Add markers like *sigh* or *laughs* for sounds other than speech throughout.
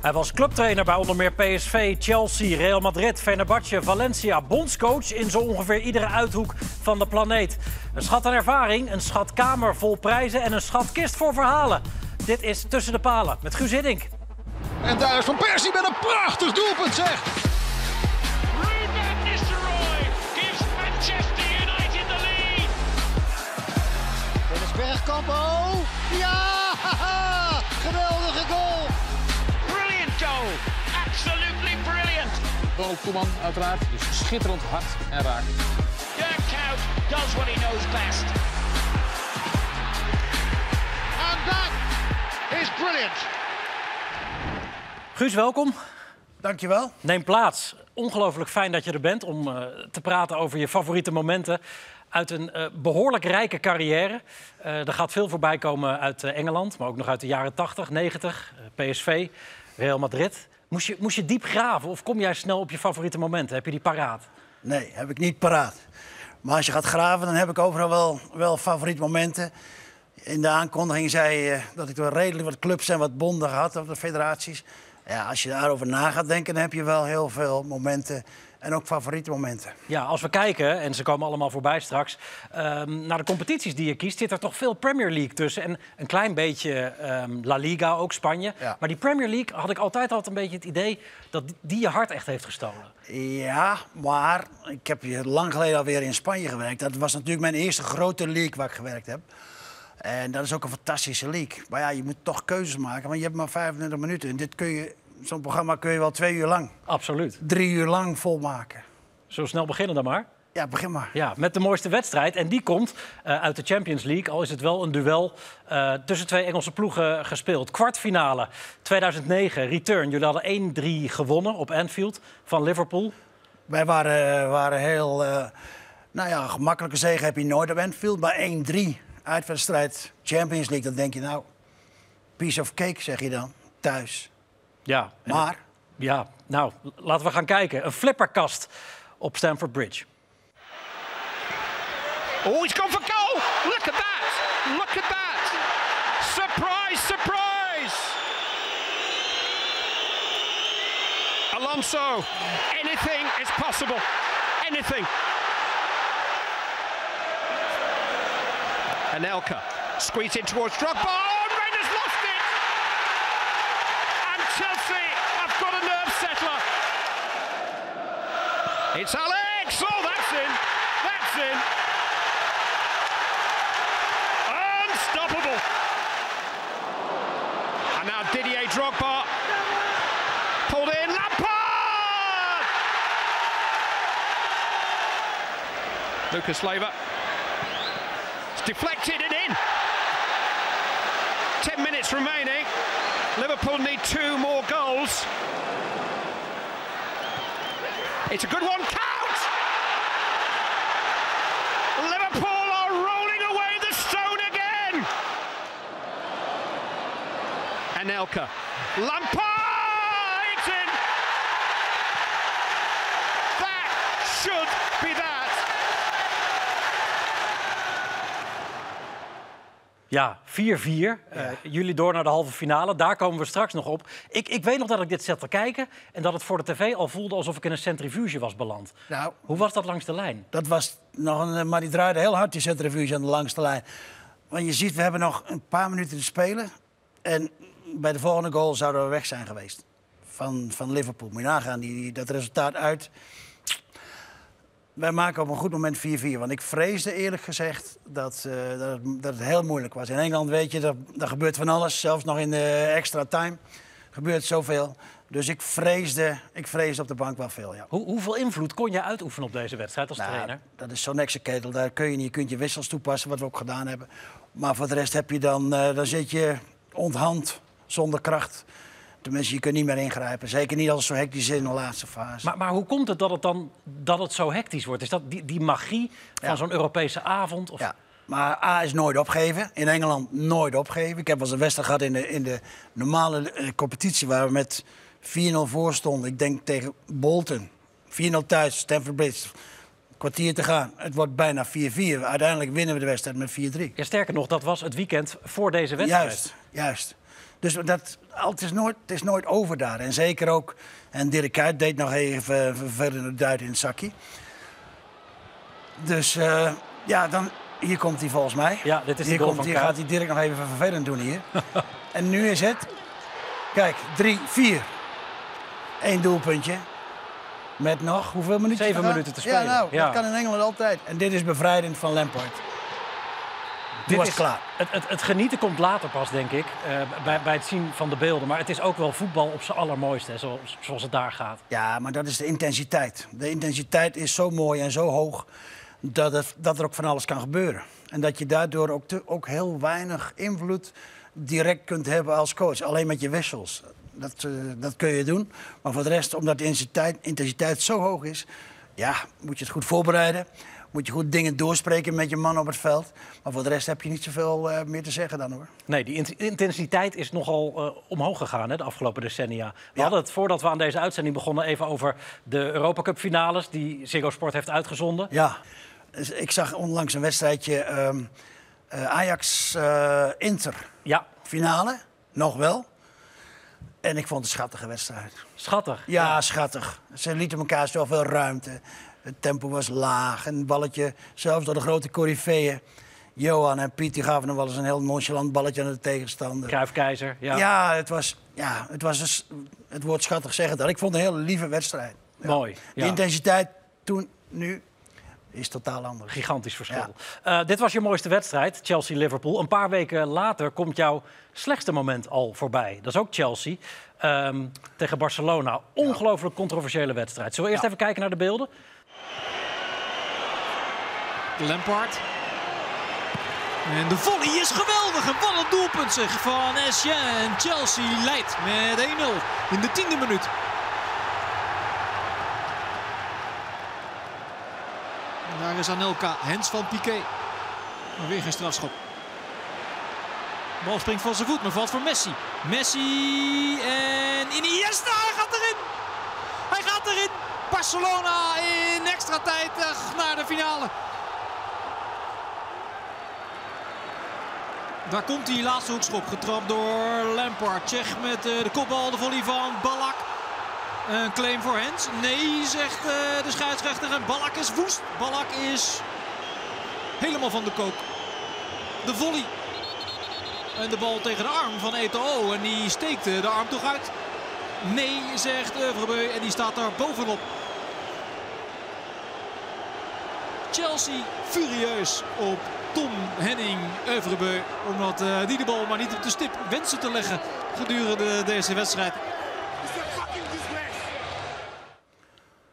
Hij was clubtrainer bij onder meer PSV, Chelsea, Real Madrid, Fenerbahce, Valencia. Bondscoach in zo ongeveer iedere uithoek van de planeet. Een schat aan ervaring, een schatkamer vol prijzen en een schatkist voor verhalen. Dit is Tussen de Palen met Guus Hiddink. En daar is Van Persie met een prachtig doelpunt zeg. Ruben Nistelrooy gives Manchester United the lead. Dennis Bergkamp, oh. Ja, Ronald Koeman uiteraard. Dus schitterend hard en raak. Dirk Kuyt does what he knows best. And that is brilliant. Guus, welkom. Dankjewel. Neem plaats. Ongelooflijk fijn dat je er bent om eh, te praten over je favoriete momenten uit een eh, behoorlijk rijke carrière. Eh, er gaat veel voorbij komen uit eh, Engeland, maar ook nog uit de jaren 80, 90, eh, PSV, Real Madrid. Moest je, je diep graven of kom jij snel op je favoriete momenten? Heb je die paraat? Nee, heb ik niet paraat. Maar als je gaat graven, dan heb ik overal wel, wel favoriete momenten. In de aankondiging zei je dat ik wel redelijk wat clubs en wat bonden had, of de federaties. Ja, als je daarover na gaat denken, dan heb je wel heel veel momenten en ook favoriete momenten. Ja, als we kijken, en ze komen allemaal voorbij straks, ehm, naar de competities die je kiest, zit er toch veel Premier League tussen. En een klein beetje ehm, La Liga, ook Spanje. Ja. Maar die Premier League had ik altijd altijd een beetje het idee dat die- die je hart echt heeft gestolen. Ja, maar ik heb hier lang geleden alweer in Spanje gewerkt. Dat was natuurlijk mijn eerste grote league waar ik gewerkt heb. En dat is ook een fantastische league. Maar ja, je moet toch keuzes maken, want je hebt maar 25 minuten. En dit kun je, zo'n programma kun je wel twee uur lang, Absoluut. drie uur lang volmaken. Zo snel beginnen dan maar. Ja, begin maar. Ja, met de mooiste wedstrijd. En die komt eh, uit de Champions League. Al is het wel een duel eh, tussen twee Engelse ploegen gespeeld. Kwartfinale 2009, return. Jullie hadden 1-3 gewonnen op Anfield van Liverpool. Wij waren, waren heel... eh, nou ja, gemakkelijke zege heb je nooit op Anfield. Maar 1-3 uitwedstrijd Champions League, dan denk je nou... Piece of cake, zeg je dan, thuis. Ja, Maar ja, nou, laten we gaan kijken. Een flipperkast op Stamford Bridge. Oh, he's gone for goal. Look at that. Look at that. Surprise, surprise. Alonso, anything is possible. Anything. Anelka squeeze in towards Drogba. Settler. It's Alex. Oh, that's in. That's in. Unstoppable. And now Didier Drogba pulled in. Lampard. Lucas Leiva. It's deflected and in. Ten minutes remaining. Liverpool need two more goals. It's a good one. Count! Liverpool are rolling away the stone again. Anelka. Lampard! It's in. That should be that. Ja, 4-4. Eh, jullie door naar de halve finale. Daar komen we straks nog op. Ik, ik weet nog dat ik dit zat te kijken en dat het voor de tv al voelde alsof ik in een centrifuge was beland. nou, Hoe was dat langs de lijn? Dat was nog een, maar die draaide heel hard die centrifuge aan de langste lijn. Want je ziet, we hebben nog een paar minuten te spelen. En bij de volgende goal zouden we weg zijn geweest. Van, van Liverpool. Moet je nagaan, die- dat resultaat uit. Wij maken op een goed moment 4-4. Want ik vreesde eerlijk gezegd dat, eh, dat, het, dat het heel moeilijk was. In Engeland weet je, dat, dat gebeurt van alles. Zelfs nog in de extra time gebeurt zoveel. Dus ik vreesde, ik vreesde op de bank wel veel, ja. Hoe, hoeveel invloed kon je uitoefenen op deze wedstrijd als Nou, trainer? dat is zo'n ketel. Daar kun je niet. Je kunt je wissels toepassen, wat we ook gedaan hebben. Maar voor de rest heb je dan, eh, dan zit je onthand, zonder kracht. Tenminste, je kunt niet meer ingrijpen. Zeker niet als het zo hectisch is in de laatste fase. Maar, maar hoe komt het dat het dan dat het zo hectisch wordt? Is dat die, die magie van Ja. zo'n Europese avond? Of... Ja. Maar A is nooit opgeven. In Engeland nooit opgeven. Ik heb wel eens een wedstrijd gehad in de, in de normale eh, competitie... waar we met 4-0 voor stonden. Ik denk tegen Bolton. 4-0 thuis, Stamford Bridge. Kwartier te gaan. Het wordt bijna 4-4. Uiteindelijk winnen we de wedstrijd met 4-3. Ja, sterker nog, dat was het weekend voor deze wedstrijd. Juist, juist. Dus dat, het, is nooit, het is nooit over daar. En zeker ook, en Dirk Kuyt deed nog even verder de duit in het zakje. Dus eh, ja, dan, hier komt hij volgens mij. Ja, dit is de hier goal komt, van hier gaat hij Dirk nog even vervelend doen hier. *laughs* en nu is het, kijk, drie, vier. Eén doelpuntje. Met nog, hoeveel minuten? Zeven minuten te spelen. Ja, nou, Ja. dat kan in Engeland altijd. En dit is bevrijdend van Lampard. Toen was is- klaar. Het, het, het genieten komt later pas, denk ik, eh, bij, bij het zien van de beelden. Maar het is ook wel voetbal op zijn allermooiste, zoals, zoals het daar gaat. Ja, maar dat is de intensiteit. De intensiteit is zo mooi en zo hoog dat, het, dat er ook van alles kan gebeuren. En dat je daardoor ook, te- ook heel weinig invloed direct kunt hebben als coach. Alleen met je wissels. Dat, eh, dat kun je doen. Maar voor de rest, omdat de intensiteit, intensiteit zo hoog is... ja, moet je het goed voorbereiden. Moet je goed dingen doorspreken met je man op het veld. Maar voor de rest heb je niet zoveel eh, meer te zeggen dan hoor. Nee, die int- intensiteit is nogal eh, omhoog gegaan hè, de afgelopen decennia. We Ja. hadden het voordat we aan deze uitzending begonnen even over de Europa Cup finales die Ziggo Sport heeft uitgezonden. Ja, dus ik zag onlangs een wedstrijdje ehm, eh, Ajax-Inter. Ja, finale, nog wel. En ik vond het een schattige wedstrijd. schattig. Ja, schattig. Ze lieten elkaar zoveel ruimte. Het tempo was laag. En het balletje, zelfs door de grote coryfeeën. Johan en Piet die gaven nog wel eens een heel nonchalant balletje aan de tegenstander. Cruijff Keizer. Ja. Ja, het was, ja, het was dus, het woord schattig zeggen dat. Ik vond het een hele lieve wedstrijd. Ja. Mooi. De Ja. intensiteit toen, nu, is totaal anders. Gigantisch verschil. Eh, dit was je mooiste wedstrijd, Chelsea-Liverpool. Een paar weken later komt jouw slechtste moment al voorbij. Dat is ook Chelsea ehm, tegen Barcelona. Ongelooflijk controversiële wedstrijd. Zullen we eerst Ja. even kijken naar de beelden? Lampard. En de volley is geweldig. En wat een doelpunt zeg van Essien. En Chelsea leidt met 1-0 in de tiende minuut. Anelka, Hens van Piqué. Maar weer geen strafschop. Bal springt van zijn voet, maar valt voor Messi. Messi en Iniesta, hij gaat erin. Hij gaat erin. Barcelona in extra tijd eh, naar de finale. Daar komt die laatste hoekschop getrapt door Lampard. Tsjech met eh, de kopbal, de volley van Ballack. Een claim voor Hens. Nee, zegt eh, de scheidsrechter. En Ballack is woest. Ballack is helemaal van de kook. De volley. En de bal tegen de arm van Eto'o. En die steekt eh, de arm toch uit. Nee, zegt Evrebeu. En die staat daar bovenop. Chelsea furieus op Tom Henning. Omdat eh, die de bal maar niet op de stip wensen te leggen gedurende deze wedstrijd.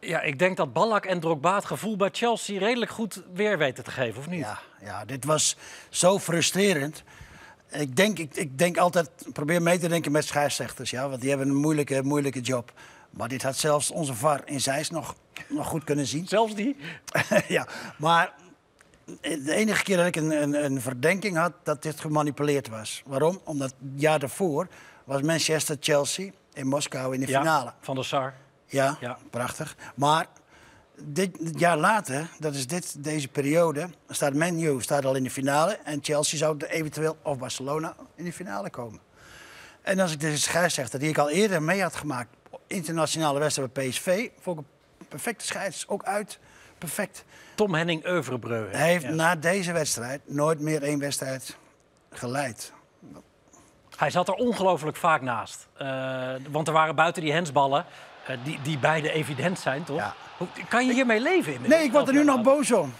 Ja, ik denk dat Ballack en Drogba het gevoel bij Chelsea redelijk goed weer weten te geven, of niet? Ja, ja, dit was zo frustrerend. Ik denk, ik, ik denk altijd, probeer mee te denken met scheidsrechters, ja, want die hebben een moeilijke, moeilijke job. Maar dit had zelfs onze VAR in Zeist nog, nog goed kunnen zien. Zelfs die? *laughs* ja, maar de enige keer dat ik een, een, een verdenking had dat dit gemanipuleerd was. Waarom? Omdat het jaar daarvoor was Manchester-Chelsea in Moskou in de Ja, finale. van de Sar. Ja, Ja. prachtig. Maar dit, jaar later, dat is dit, deze periode, staat Man U staat al in de finale. En Chelsea zou eventueel, of Barcelona, in de finale komen. En als ik deze scheidsrechter, die ik al eerder mee had gemaakt, internationale wedstrijd bij PSV, vond ik een perfecte scheids. Ook uit, perfect. Tom Henning Evrebreu. Hij heeft Ja. na deze wedstrijd nooit meer één wedstrijd geleid. Hij zat er ongelooflijk vaak naast. Eh, want er waren buiten die hensballen, die, die beide evident zijn, toch? Ja. Hoe, kan je hiermee leven inmiddels? Nee, ik word er nu nog boos om.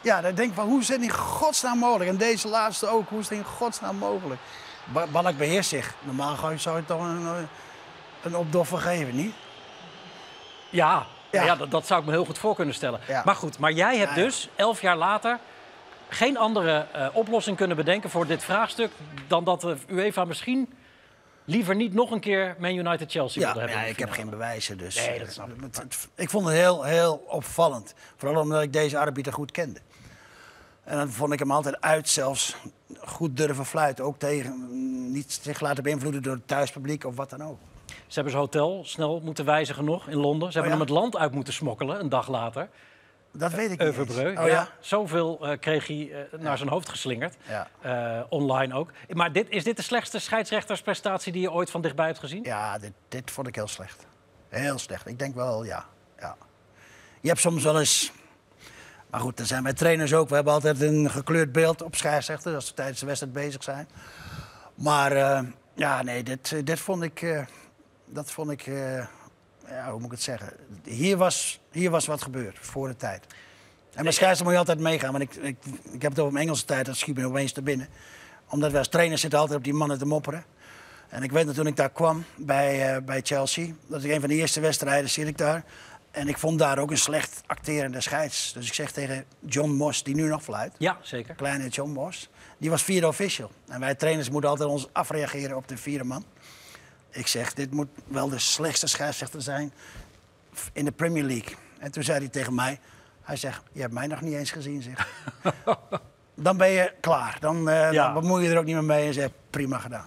Ja, dan denk ik van, hoe is het in godsnaam mogelijk? En deze laatste ook, hoe is het in godsnaam mogelijk? Ba- Ballack beheerst zich. Normaal zou je- zou je toch een, eh, een opdoffer geven, niet? Ja, ja. Ja. dat, dat zou ik me heel goed voor kunnen stellen. Ja. Maar goed, maar jij hebt Ja, dus elf jaar later geen andere eh, oplossing kunnen bedenken voor dit vraagstuk dan dat de UEFA misschien liever niet nog een keer Man United Chelsea Ja, hebben. ja, ik heb geen bewijzen, dus... Nee, eh, dat snap ik. Ik vond het heel, heel opvallend. Vooral omdat ik deze arbiter goed kende. En dan vond ik hem altijd uit zelfs goed durven fluiten. Ook tegen, mm, niet zich laten beïnvloeden door het thuispubliek of wat dan ook. Ze hebben zijn hotel snel moeten wijzigen nog in Londen. Ze hebben Oh ja? hem het land uit moeten smokkelen een dag later. Dat weet ik niet Euverbreu. eens. Oh ja? Zoveel eh, kreeg hij eh, naar zijn hoofd geslingerd. Ja. Eh, online ook. Maar dit, is dit de slechtste scheidsrechtersprestatie die je ooit van dichtbij hebt gezien? Ja, dit, dit vond ik heel slecht. Heel slecht. Ik denk wel, ja. ja. Je hebt soms wel eens... Maar goed, daar zijn wij trainers ook. We hebben altijd een gekleurd beeld op scheidsrechters als ze tijdens de wedstrijd bezig zijn. Maar eh, ja, nee, dit, dit vond ik... eh, dat vond ik... ja, hoe moet ik het zeggen? Hier was, hier was wat gebeurd, voor de tijd. En met scheidsrechter moet je altijd meegaan. Want ik, ik, ik heb het over mijn Engelse tijd, dat schiet me opeens te binnen. Omdat wij als trainers zitten altijd op die mannen te mopperen. En ik weet nog toen ik daar kwam bij, eh, bij Chelsea, dat ik een van de eerste wedstrijden zit ik daar. En ik vond daar ook een slecht acterende scheids. Dus ik zeg tegen John Moss, die nu nog fluit, Ja, zeker. kleine John Moss, die was vierde official. En wij trainers moeten altijd ons afreageren op de vierde man. Ik zeg, dit moet wel de slechtste scheidsrechter zijn in de Premier League. En toen zei hij tegen mij, hij zegt, je hebt mij nog niet eens gezien, zeg. *laughs* dan ben je klaar. Dan, Ja. dan bemoei je er ook niet meer mee en zeg, prima gedaan.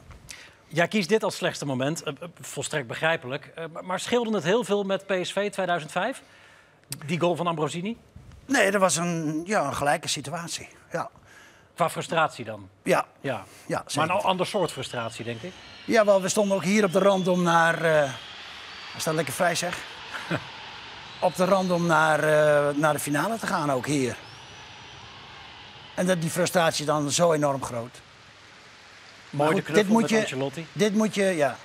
Jij kiest dit als slechtste moment. Eh, eh, volstrekt begrijpelijk. Maar- maar scheelde het heel veel met PSV 2005? Die goal van Ambrosini? Nee, dat was een, ja, een gelijke situatie. Ja, Qua frustratie dan? ja, Ja. ja Maar een ander soort frustratie, denk ik. Ja, wel, we stonden ook hier op de rand om naar... is dat lekker vrij, zeg? *laughs* op de rand om naar, eh, naar de finale te gaan, ook hier. En dat die frustratie dan zo enorm groot. Mooi de dit moet je- Ancelotti. Dit moet je, ja,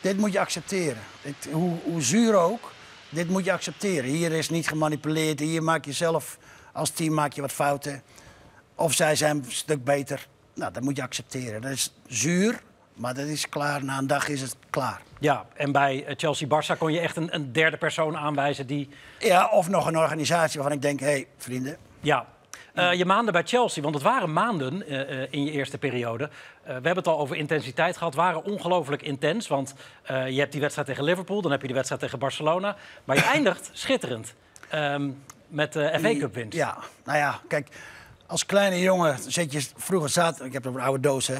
dit moet je accepteren. Dit, hoe, hoe zuur ook, dit moet je accepteren. Hier is niet gemanipuleerd. Hier maak je zelf, als team maak je wat fouten. Of zij zijn een stuk beter. Nou, dat moet je accepteren. Dat is zuur, maar dat is klaar. Na een dag is het klaar. Ja, en bij eh, Chelsea-Barça kon je echt een, een derde persoon aanwijzen die... Ja, of nog een organisatie waarvan ik denk, hé, hey, vrienden. Ja. Eh, je maanden bij Chelsea, want het waren maanden eh, in je eerste periode. We hebben het al over intensiteit gehad, waren ongelooflijk intens. Want je hebt die wedstrijd tegen Liverpool, dan heb je die wedstrijd tegen Barcelona. Maar je *laughs* eindigt schitterend ehm, met de FA Cup winst. Ja, nou ja, kijk, als kleine jongen zit je vroeger zaterdag... Ik heb een oude doos, hè.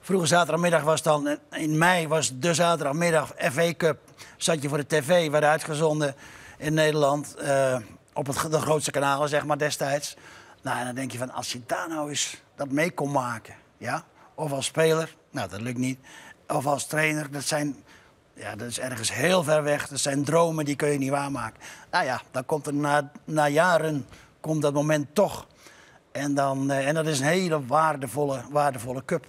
Vroeger zaterdagmiddag was dan, in mei was de zaterdagmiddag FA Cup. Zat je voor de tv, werd uitgezonden in Nederland. eh, op het, de grootste kanalen, zeg maar, destijds. Nou, en dan denk je van, als je daar nou eens dat mee kon maken, ja. Of als speler, nou, dat lukt niet. Of als trainer, dat zijn... Ja, dat is ergens heel ver weg. Dat zijn dromen, die kun je niet waarmaken. Nou ja, dan komt er na, na jaren komt dat moment toch. En, dan, eh, en dat is een hele waardevolle, waardevolle cup.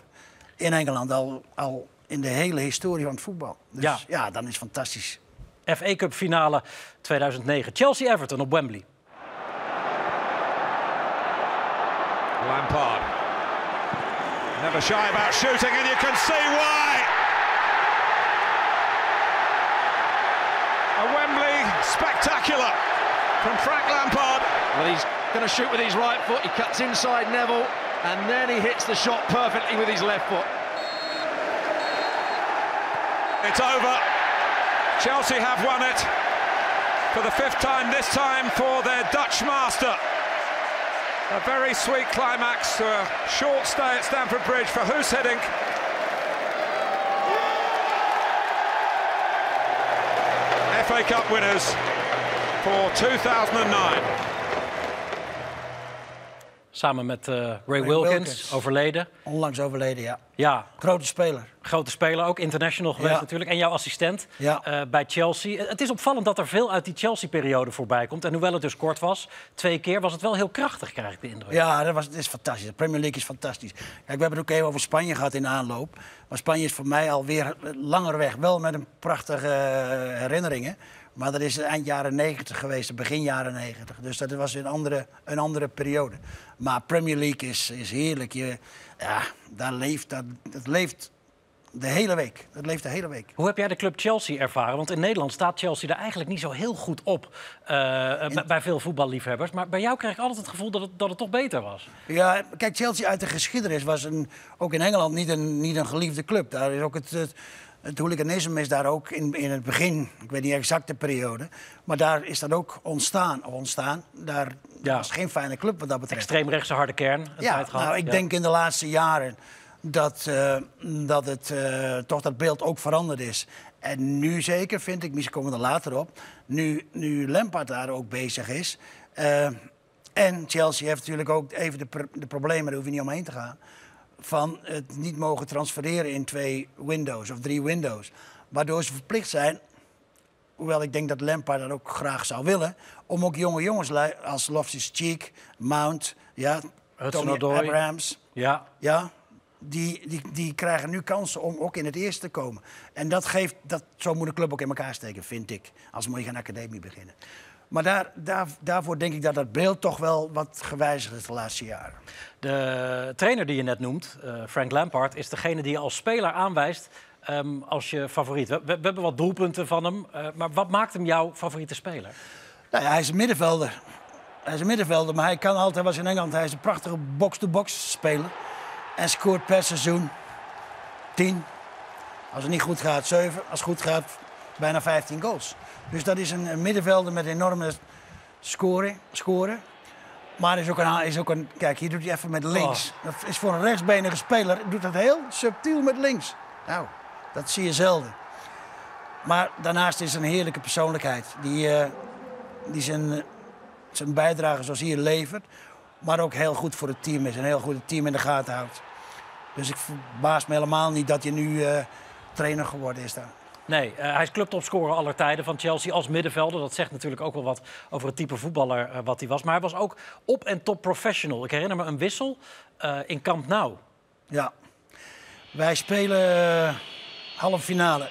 In Engeland, al, al in de hele historie van het voetbal. Dus Ja. ja, dan is het fantastisch. FA Cup finale 2009. Chelsea-Everton op Wembley. Lampard. Never shy about shooting, and you can see why. A Wembley spectacular from Frank Lampard. Well, he's going to shoot with his right foot. He cuts inside Neville, and then he hits the shot perfectly with his left foot. It's over. Chelsea have won it for the fifth time, this time for their Dutch master. A very sweet climax to a short stay at Stamford Bridge for Hoos Hiddink. FA Cup winners for 2009. Samen met eh, Ray, Ray Wilkins, Wilkins. overleden. Onlangs overleden, ja. Ja, Grote speler. grote speler, ook international geweest Ja. natuurlijk. En jouw assistent Ja. eh, bij Chelsea. Het is opvallend dat er veel uit die Chelsea-periode voorbij komt. En hoewel het dus kort was, twee keer, was het wel heel krachtig, krijg ik de indruk. Ja, dat was, is fantastisch. De Premier League is fantastisch. Kijk, we hebben het ook even over Spanje gehad in de aanloop. Maar Spanje is voor mij alweer langer weg. Wel met een prachtige eh, herinneringen. Maar dat is eind jaren 90 geweest, begin jaren 90. Dus dat was een andere, een andere periode. Maar Premier League is, is heerlijk. Je, ja, daar leeft, dat, dat leeft de hele week. Dat leeft de hele week. Hoe heb jij de club Chelsea ervaren? Want in Nederland staat Chelsea er eigenlijk niet zo heel goed op. eh, eh, bij- veel voetballiefhebbers. Maar bij jou krijg ik altijd het gevoel dat het, dat het toch beter was. Ja, kijk, Chelsea uit de geschiedenis was een, ook in Engeland niet een, niet een geliefde club. Daar is ook het, het, het hooliganisme is daar ook in, in het begin, ik weet niet exact de periode, maar daar is dat ook ontstaan. ontstaan. Daar Ja. was geen fijne club wat dat betreft. Extreemrechtse harde kern. een Ja, tijd gehad. nou, ik Ja. denk in de laatste jaren dat, eh, dat het, eh, toch dat beeld ook veranderd is. En nu zeker vind ik, misschien komen we er later op, nu, nu Lampard daar ook bezig is. Eh, en Chelsea heeft natuurlijk ook even de, de problemen, daar hoef je niet omheen te gaan, van het niet mogen transfereren in twee windows of drie windows. Waardoor ze verplicht zijn, hoewel ik denk dat Lampard dat ook graag zou willen, om ook jonge jongens als Loftus Cheek, Mount, ja, Odoi. Abrahams, Ja, ja, die, die, die krijgen nu kansen om ook in het eerste te komen. En dat geeft, dat, zo moet een club ook in elkaar steken, vind ik. Als moet je een academie beginnen. Maar daar, daar, daarvoor denk ik dat dat beeld toch wel wat gewijzigd is de laatste jaren. de trainer die je net noemt, eh, Frank Lampard, is degene die je als speler aanwijst ehm, als je favoriet. We, we- we hebben wat doelpunten van hem, eh, maar wat maakt hem jouw favoriete speler? Nou ja, hij is een middenvelder. Hij is een middenvelder, maar hij kan altijd, was in Engeland, hij is een prachtige box-to-box speler. En scoort per seizoen 10. Als het niet goed gaat, 7. Als het goed gaat, bijna 15 goals. Dus dat is een, een middenvelder met enorme scoren. scoren. Maar is ook, een, is ook een. Kijk, hier doet hij even met links. Dat is voor een rechtsbenige speler. Doet dat heel subtiel met links. Nou, dat zie je zelden. Maar daarnaast is het een heerlijke persoonlijkheid. Die, eh, die zijn, zijn bijdrage zoals hier levert. Maar ook heel goed voor het team is. En heel goed team in de gaten houdt. Dus ik verbaas me helemaal niet dat hij nu eh, trainer geworden is daar. Nee, eh, hij is clubtopscorer aller tijden van Chelsea als middenvelder. Dat zegt natuurlijk ook wel wat over het type voetballer eh, wat hij was. Maar hij was ook op- en top professional. Ik herinner me een wissel eh, in Camp Nou. Ja. Wij spelen halve finale.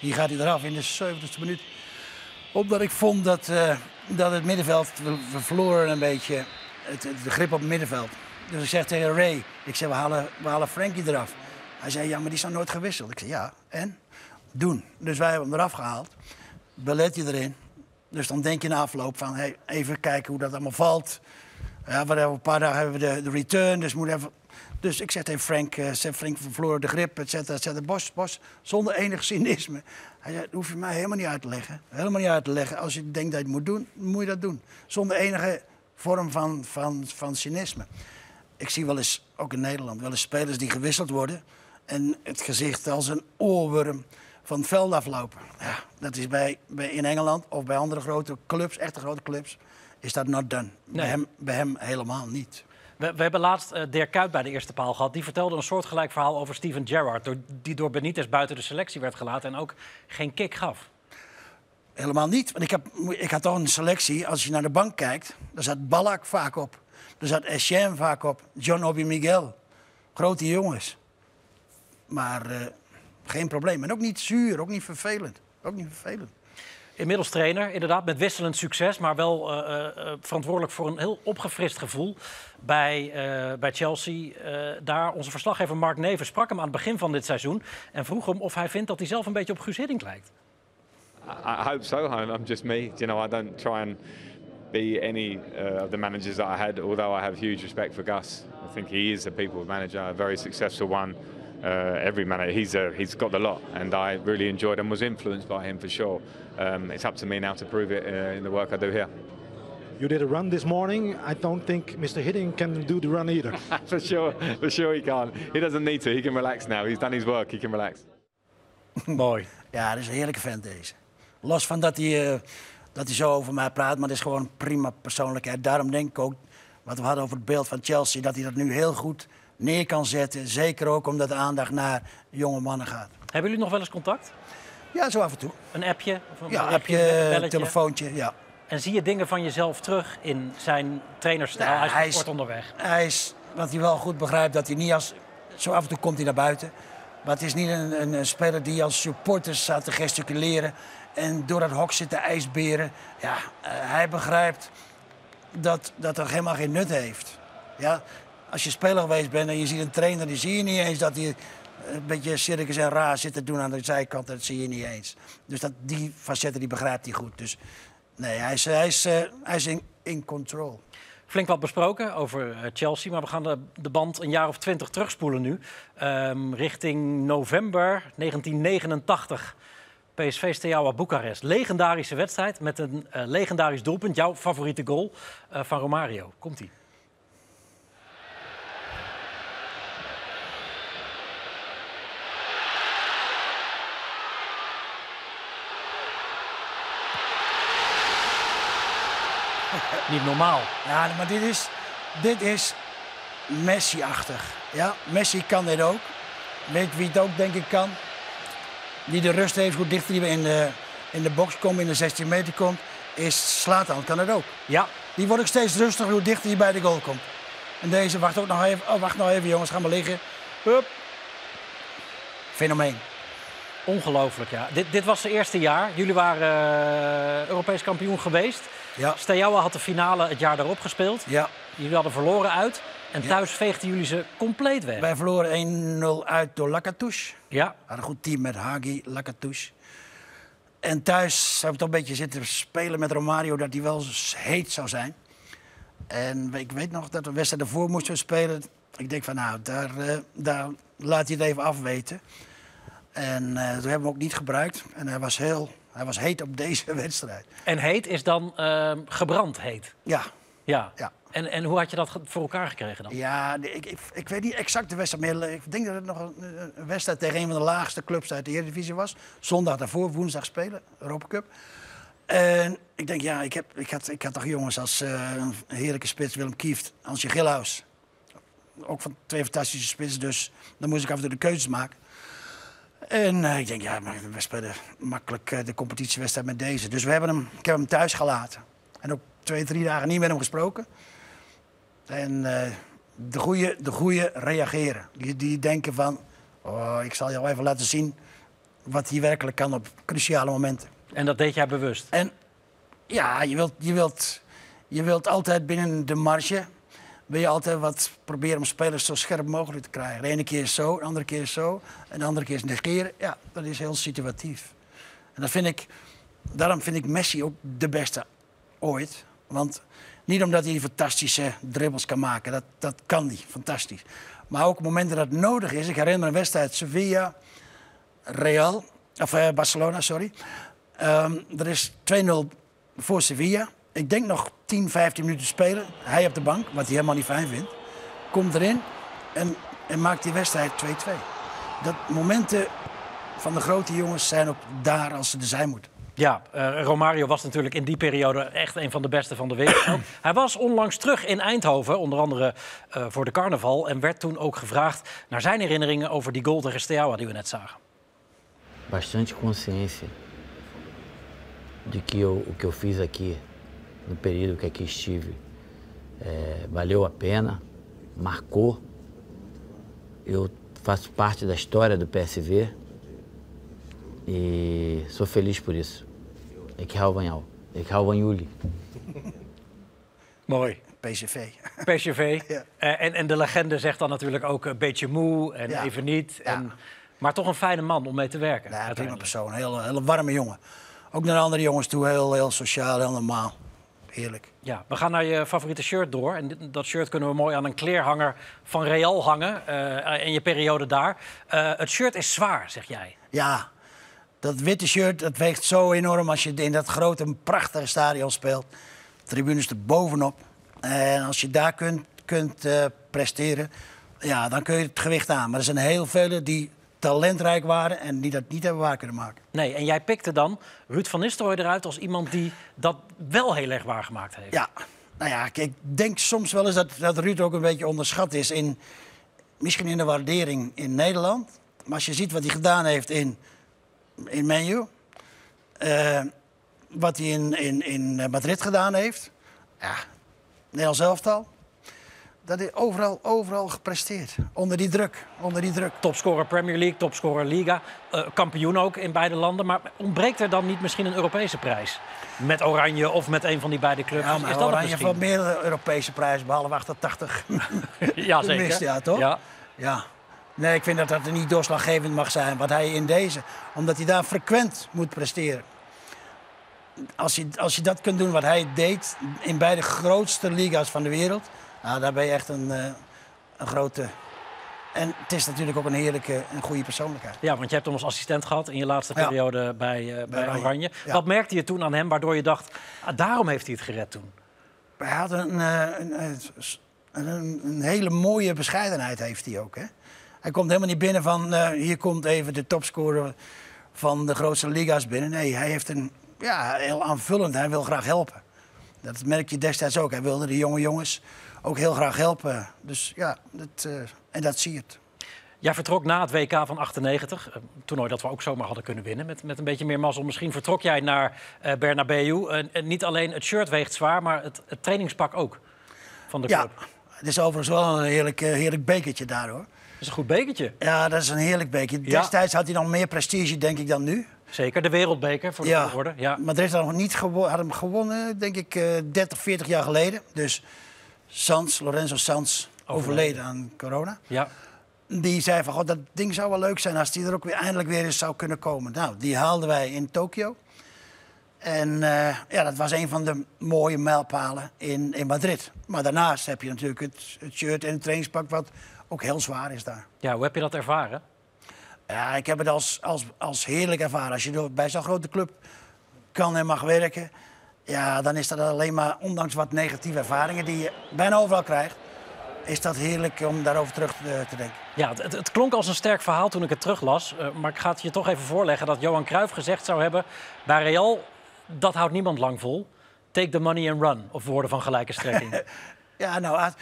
Hier gaat hij eraf in de 70ste minuut. Omdat ik vond dat, dat het middenveld, we, verloren een beetje het, de grip op het middenveld. Dus ik zeg tegen Ray, ik zeg we halen, we halen Frankie eraf. Hij zei, ja, maar die nog nooit gewisseld. Ik zei, ja, en? Doen. Dus wij hebben hem eraf gehaald. Belletti erin. Dus dan denk je na afloop van, hey, even kijken hoe dat allemaal valt. Ja, we hebben een paar dagen hebben we de, de return, dus moet even... Dus ik zeg tegen Frank, zeg Frank de grip, et cetera, et cetera. Bos, Bos, zonder enig cynisme. Hij zei, dat hoef je mij helemaal niet uit te leggen. Helemaal niet uit te leggen. Als je denkt dat je het moet doen, moet je dat doen. Zonder enige vorm van, van, van cynisme. Ik zie wel eens, ook in Nederland, wel eens spelers die gewisseld worden... en het gezicht als een oorworm van het veld aflopen. Ja, dat is bij, bij, in Engeland of bij andere grote clubs, echte grote clubs... is dat not done. Bij, hem, bij hem helemaal niet. We, we hebben laatst eh, Dirk Kuyt bij de eerste paal gehad. Die vertelde een soortgelijk verhaal over Steven Gerrard. Door, die door Benitez buiten de selectie werd gelaten en ook geen kick gaf. Helemaal niet. Want ik, heb, ik had toch een selectie, als je naar de bank kijkt, daar zat Ballack vaak op. Daar zat Etienne vaak op. John Obi Miguel. Grote jongens. Maar eh, geen probleem. En ook niet zuur, ook niet vervelend. Ook niet vervelend. Inmiddels trainer, inderdaad, met wisselend succes, maar wel eh, eh, verantwoordelijk voor een heel opgefrist gevoel bij, eh, bij Chelsea. Eh, daar onze verslaggever Mark Neven sprak hem aan het begin van dit seizoen en vroeg hem of hij vindt dat hij zelf een beetje op Guus Hiddink lijkt. I hope so. I'm, just me. You know, I don't try and be any uh, of the managers that I had, although I have huge respect for Gus. I think he is a people's manager, a very successful one. Uh, every manager, he's uh, he's got a lot, and I really enjoyed and was influenced by him for sure. Um, it's up to me now to prove it uh, in the work I do here. You did a run this morning. I don't think Mr. Hiddink can do the run either. *laughs* for sure, for sure he can't. He doesn't need to. He can relax now. He's done his work. He can relax. *laughs* Mooi. Ja, dat is een heerlijke vent deze. Los van dat hij, eh, dat hij zo over mij praat, maar dat is gewoon een prima persoonlijkheid. Daarom denk ik ook, wat we hadden over het beeld van Chelsea, dat hij dat nu heel goed neer kan zetten. Zeker ook omdat de aandacht naar jonge mannen gaat. Hebben jullie nog wel eens contact? Ja, zo af en toe. Een appje? Of een Ja, appje, een telefoontje, ja. En zie je dingen van jezelf terug in zijn trainerstijl? Hij is hij is- kort onderweg. Hij is, wat hij wel goed begrijpt, dat hij niet als... Zo af en toe komt hij naar buiten. Maar het is niet een, een, een speler die als supporters staat te gesticuleren... en door dat hok zit te ijsberen. Ja, eh, hij begrijpt dat dat er helemaal geen nut heeft. Ja, als je speler geweest bent en je ziet een trainer... die zie je niet eens dat hij een beetje circus en raar zit te doen aan de zijkant. Dat zie je niet eens. Dus dat, die facetten die begrijpt hij goed. Dus nee, hij is, hij is, eh, hij is in, control. Flink wat besproken over eh, Chelsea, maar we gaan de, de band een jaar of twintig terugspoelen nu. Ehm, richting november 1989. PSV Steaua Boekarest. Legendarische wedstrijd met een eh, legendarisch doelpunt. Jouw favoriete goal van Romario. Komt-ie. Niet normaal. Ja, maar dit is, dit is Messi-achtig. Ja, Messi kan dit ook. Weet wie het ook, denk ik, kan? Die de rust heeft, hoe dichter hij in de, in de box komt, in de 16 meter komt, is Slatan. Kan het ook. Ja, Die wordt ook steeds rustiger hoe dichter hij bij de goal komt. En deze wacht ook nog even. Oh, wacht nog even, jongens, ga maar liggen. Hup. Fenomeen. ongelooflijk. Ja. Dit, dit was zijn eerste jaar. Jullie waren eh, Europees kampioen geweest. Ja. Steaua had de finale het jaar daarop gespeeld. Ja, Jullie hadden verloren uit. En thuis veegden jullie ze compleet weg. wij verloren 1-0 uit door Lakatouche. Ja, We hadden een goed team met Hagi, Lakatouche. En thuis hebben we toch een beetje zitten spelen met Romario dat hij wel eens heet zou zijn. En ik weet nog dat we wedstrijd ervoor moesten spelen. Ik denk van nou, daar, eh, daar laat hij het even afweten. En eh, toen hebben we hem ook niet gebruikt. En hij was heel, hij was heet op deze *laughs* wedstrijd. en heet is dan eh, gebrand heet. Ja, Ja. Ja. En, en hoe had je dat voor elkaar gekregen dan? Ja, ik, ik, ik weet niet exact de wedstrijd, maar ik denk dat het nog een, een wedstrijd tegen een van de laagste clubs uit de Eredivisie was. Zondag daarvoor, woensdag spelen, Europa Cup. En ik denk, ja, ik, heb, ik, had, ik had toch jongens als eh, een heerlijke spits, Willem Kieft, Ansje Gilhuis. Ook van twee fantastische spitsen, dus dan moest ik af en toe de keuzes maken. En eh, ik denk, ja, maar we spelen makkelijk eh, de competitiewedstrijd met deze. Dus we hebben hem, ik heb hem thuis gelaten. En ook twee, drie dagen niet met hem gesproken. En eh, de goede de goeie reageren. Die, die denken van, oh, ik zal jou even laten zien wat hij werkelijk kan op cruciale momenten. En dat deed jij bewust. En ja, je wilt, je wilt, je wilt altijd binnen de marge... wil je altijd wat proberen om spelers zo scherp mogelijk te krijgen. De ene keer zo, de andere keer zo. En de andere keer is negeren. Ja, dat is heel situatief. En dat vind ik, daarom vind ik Messi ook de beste ooit. Want niet omdat hij fantastische dribbles kan maken. Dat, dat kan hij, fantastisch. Maar ook momenten dat het nodig is. Ik herinner me een wedstrijd Sevilla, Real, of eh, Barcelona, sorry. Ehm, er is 2-0 voor Sevilla. Ik denk nog 10, 15 minuten spelen. Hij op de bank, wat hij helemaal niet fijn vindt. Komt erin en, en maakt die wedstrijd 2-2. Dat momenten van de grote jongens zijn ook daar als ze er zijn moeten. Ja, eh, Romario was natuurlijk in die periode echt een van de beste van de wereld. *coughs* Hij was onlangs terug in Eindhoven, onder andere eh, voor de carnaval. En werd toen ook gevraagd naar zijn herinneringen over die goal tegen Steaua die we net zagen. bastante consciência de que eu, o que eu fiz aqui, no período que aqui estive, eh, valeu a pena, marcou. Eu faço parte da história do PSV e sou feliz por isso. Van jou. Ik hou van jullie. Mooi. PSV. PSV. *laughs* Ja. Eh, en, en de legende zegt dan natuurlijk ook een beetje moe en Ja. even niet. Ja. En, maar toch een fijne man om mee te werken. Ja, prima persoon. Heel, heel warme jongen. Ook naar de andere jongens toe. Heel, heel sociaal, heel normaal. Heerlijk. Ja, we gaan naar je favoriete shirt door. En dit- dat shirt kunnen we mooi aan een kleerhanger van Real hangen. eh, in je periode daar. Eh, het shirt is zwaar, zeg jij. Ja, dat witte shirt dat weegt zo enorm als je in dat grote, prachtige stadion speelt. Tribunes er bovenop. En als je daar kunt, kunt eh, presteren, ja, dan kun je het gewicht aan. Maar er zijn heel velen die talentrijk waren en die dat niet hebben waar kunnen maken. Nee, en jij pikte dan Ruud van Nistelrooy eruit als iemand die dat wel heel erg waargemaakt heeft. Ja, nou ja, ik denk soms wel eens dat, dat Ruud ook een beetje onderschat is. In, misschien in de waardering in Nederland. Maar als je ziet wat hij gedaan heeft in, in Menu. eh, wat hij in, in, in Madrid gedaan heeft. Ja, Nederlands elftal. Dat is overal, overal gepresteerd. Onder die druk, onder die druk. Topscorer Premier League, topscorer Liga. eh, kampioen ook in beide landen. Maar ontbreekt er dan niet misschien een Europese prijs? Met Oranje of met een van die beide clubs? Ja, is dat Oranje heeft misschien? wel meer Europese prijzen, behalve 88. *laughs* Ja, zeker. Mist, ja, toch? Ja. Ja. Nee, ik vind dat dat er niet doorslaggevend mag zijn. Wat hij in deze, omdat hij daar frequent moet presteren. Als je, als je dat kunt doen wat hij deed in beide grootste liga's van de wereld, nou, daar ben je echt een, eh, een grote. En het is natuurlijk ook een heerlijke en goede persoonlijkheid. Ja, want je hebt hem als assistent gehad in je laatste Ja. periode bij, eh, bij Oranje. Oranje. Ja. Wat merkte je toen aan hem waardoor je dacht, ah, daarom heeft hij het gered toen? Hij had een, eh, een, een, een, hele mooie bescheidenheid, heeft hij ook. Hè? Hij komt helemaal niet binnen van, hier komt even de topscorer van de grootste liga's binnen. Nee, hij heeft een, ja, heel aanvullend, hij wil graag helpen. Dat merk je destijds ook. Hij wilde de jonge jongens ook heel graag helpen. Dus ja, dat, uh, en dat zie je het. Jij vertrok na het WK van 98, een toernooi dat we ook zomaar hadden kunnen winnen. Met, met een beetje meer mazzel. Misschien vertrok jij naar uh, Bernabeu. En, en niet alleen het shirt weegt zwaar, maar het, het trainingspak ook van de club. Ja, het is overigens wel een heerlijk, uh, heerlijk bekertje daar hoor. Dat is een goed bekertje. Ja, dat is een heerlijk bekertje. Ja. Destijds had hij nog meer prestige, denk ik, dan nu. Zeker, de wereldbeker voor de ja. orde. Ja. Madrid had, nog niet gewo had hem gewonnen, denk ik, uh, 30, 40 jaar geleden. Dus Sans, Lorenzo Sans, overleden aan corona. Ja. Die zei van, God, dat ding zou wel leuk zijn als die er ook weer eindelijk weer eens zou kunnen komen. Nou, die haalden wij in Tokio. En uh, ja, dat was een van de mooie mijlpalen in, in Madrid. Maar daarnaast heb je natuurlijk het, het shirt en het trainingspak wat ook heel zwaar is daar. Ja, hoe heb je dat ervaren? Ja, ik heb het als, als, als heerlijk ervaren. Als je bij zo'n grote club kan en mag werken... ja, dan is dat alleen maar, ondanks wat negatieve ervaringen... die je bijna overal krijgt... is dat heerlijk om daarover terug te, te denken. Ja, het, het, klonk als een sterk verhaal toen ik het teruglas. Uh, maar ik ga het je toch even voorleggen dat Johan Cruijff gezegd zou hebben... bij Real, dat houdt niemand lang vol. Take the money and run, of woorden van gelijke strekking. *laughs* ja, nou,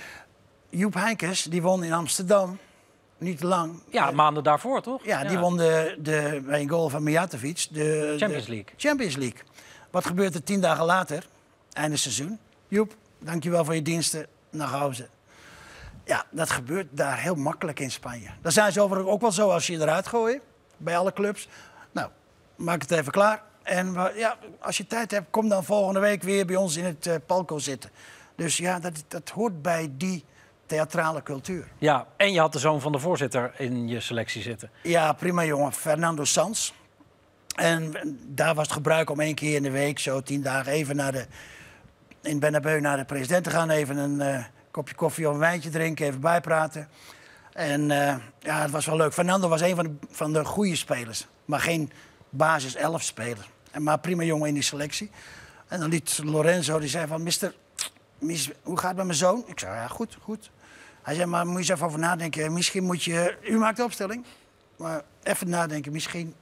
Joep Heinkes, die won in Amsterdam niet lang. Ja, maanden daarvoor, toch? Ja, die ja. won de, de, bij een goal van Mijatovic. De Champions League. De Champions League. Wat gebeurt er tien dagen later, einde seizoen? Joep, dankjewel voor je diensten, naar huis. Ja, dat gebeurt daar heel makkelijk in Spanje. Daar zijn ze overigens ook wel zo als je je eruit gooit, bij alle clubs. Nou, maak het even klaar. En ja, als je tijd hebt, kom dan volgende week weer bij ons in het uh, palco zitten. Dus ja, dat, dat hoort bij die theatrale cultuur. Ja, en je had de zoon van de voorzitter in je selectie zitten. Ja, prima jongen. Fernando Sans. En daar was het gebruik om één keer in de week, zo tien dagen, even naar de, in Bernabeu naar de president te gaan. Even een uh, kopje koffie of een wijntje drinken, even bijpraten. En uh, ja, het was wel leuk. Fernando was een van de, van de goede spelers, maar geen basis 11 speler. En maar prima jongen in die selectie. En dan liet Lorenzo, die zei van, mister, mis, hoe gaat het met mijn zoon? Ik zei, ja, goed, goed. Hij zei, maar moet je eens even over nadenken. Misschien moet je... U maakt de opstelling. Maar even nadenken, misschien...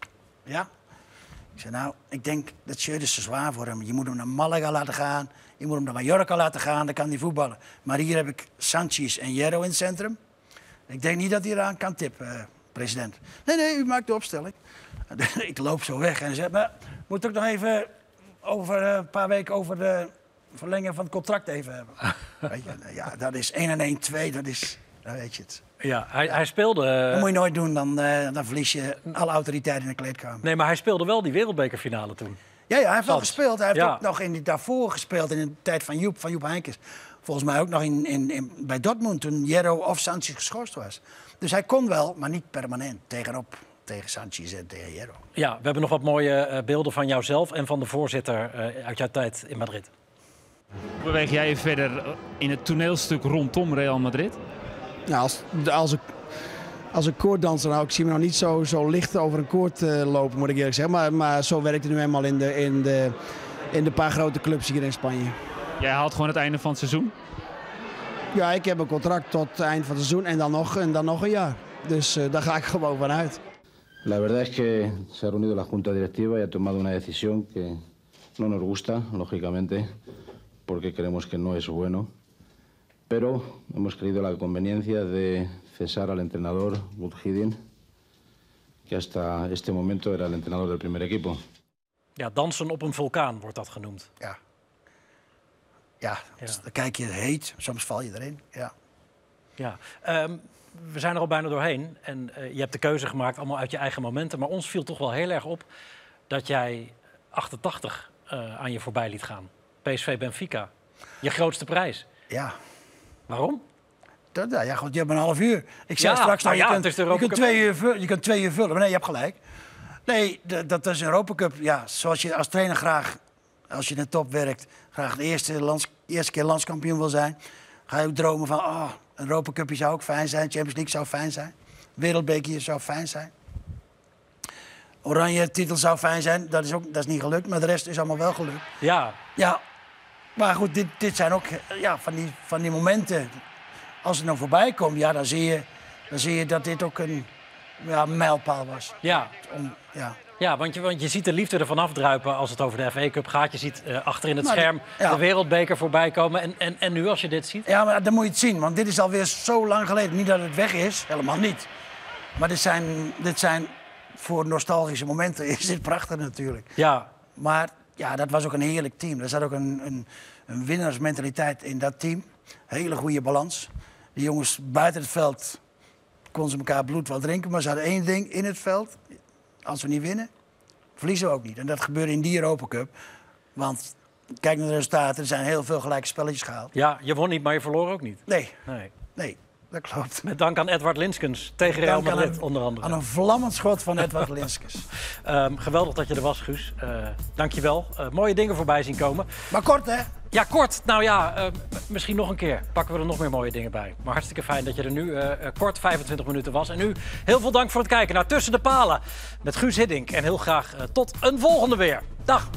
Ja. Ik zei, nou, ik denk dat shirt is te zwaar voor hem. Je moet hem naar Malaga laten gaan. Je moet hem naar Mallorca laten gaan. Dan kan hij voetballen. Maar hier heb ik Sanchez en Jero in het centrum. Ik denk niet dat hij eraan kan tippen, uh, president. Nee, nee, u maakt de opstelling. *laughs* ik loop zo weg en hij zegt, maar moet ook nog even over uh, een paar weken over de verlengen van het contract even hebben. *laughs* weet je, ja, dat is 1 en 1, 2, dat is, dan weet je het. Ja, hij, hij speelde... Dat moet je nooit doen, dan, uh, dan verlies je alle autoriteit in de kleedkamer. Nee, maar hij speelde wel die wereldbekerfinale toen. Ja, ja hij heeft wel gespeeld. Hij heeft ja. ook nog in die, daarvoor gespeeld in de tijd van Joep, van Joep Heinkes. Volgens mij ook nog in, in, in, bij Dortmund toen Jero of Sanchez geschorst was. Dus hij kon wel, maar niet permanent tegenop tegen Sanchez en tegen Jero. Ja, we hebben nog wat mooie uh, beelden van jouzelf en van de voorzitter uit jouw tijd in Madrid. Hoe beweeg jij je verder in het toneelstuk rondom Real Madrid? Ja, als, als, ik, als een koorddanser, nou, ik zie me nog niet zo, zo licht over een koord uh, lopen, moet ik eerlijk zeggen. Maar, maar zo werkt het nu eenmaal in de, in, de, in de paar grote clubs hier in Spanje. Jij haalt gewoon het einde van het seizoen? Ja, ik heb een contract tot het eind van het seizoen en dan nog, en dan nog een jaar. Dus uh, daar ga ik gewoon vanuit. La verdad es que se ha reunido la junta directiva y ha tomado una decisión que no nos gusta, lógicamente. porque creemos que no es bueno, pero hemos creído la conveniencia de cesar al entrenador Budhidin, que hasta este momento era el entrenador del primer equipo. Ja, dansen op een vulkaan wordt dat genoemd. Ja. Ja, ja. dan kijk je heet, soms val je erin. Ja. Ja. Um, we zijn er al bijna doorheen en uh, je hebt de keuze gemaakt allemaal uit je eigen momenten. Maar ons viel toch wel heel erg op dat jij 88 uh, aan je voorbij liet gaan. PSV Benfica. Je grootste prijs. Ja. Waarom? Dat, ja, goed, je hebt een half uur. Ik zei ja, straks nou ja, je, kunt, je, kunt twee uur vullen, je kunt twee uur vullen. Maar nee, je hebt gelijk. Nee, dat, is een Europa Cup. Ja, zoals je als trainer graag, als je in de top werkt, graag de eerste, lands, eerste keer landskampioen wil zijn. Ga je ook dromen van, oh, een Europa Cupje zou ook fijn zijn. Champions League zou fijn zijn. Wereldbekerje zou fijn zijn. Oranje titel zou fijn zijn. Dat is, ook, dat is niet gelukt, maar de rest is allemaal wel gelukt. Ja. Ja, maar goed, dit, dit zijn ook ja, van, die, van die momenten. Als het nou voorbij komt, ja, dan, zie je, dan zie je dat dit ook een ja, mijlpaal was. Ja. Om, ja. Ja, want je, want je ziet de liefde ervan afdruipen als het over de FA Cup gaat. Je ziet uh, achter in het scherm ja. de wereldbeker voorbij komen. En, en, en nu als je dit ziet? Ja, maar dan moet je het zien, want dit is alweer zo lang geleden. Niet dat het weg is, helemaal niet. Maar dit zijn, dit zijn voor nostalgische momenten *laughs* is dit prachtig natuurlijk. Ja. Maar ja, dat was ook een heerlijk team. Er zat ook een, een, een winnaarsmentaliteit in dat team. Hele goede balans. De jongens buiten het veld konden ze elkaar bloed wel drinken. Maar ze hadden één ding in het veld. Als we niet winnen, verliezen we ook niet. En dat gebeurde in die Europa Cup. Want kijk naar de resultaten. Er zijn heel veel gelijke spelletjes gehaald. Ja, je won niet, maar je verloor ook niet. Nee, Nee. nee, dat klopt. Met dank aan Edward Linskens tegen Real Madrid, onder andere. Aan een vlammend schot van Edward *laughs* Linskes. Ehm, geweldig dat je er was, Guus. Eh Dank je wel. mooie dingen voorbij zien komen. Maar kort, hè? Ja, kort. Nou ja, eh, misschien nog een keer. Pakken we er nog meer mooie dingen bij. Maar hartstikke fijn dat je er nu kort 25 minuten was. En nu heel veel dank voor het kijken naar Tussen de Palen met Guus Hiddink. En heel graag tot een volgende weer. Dag.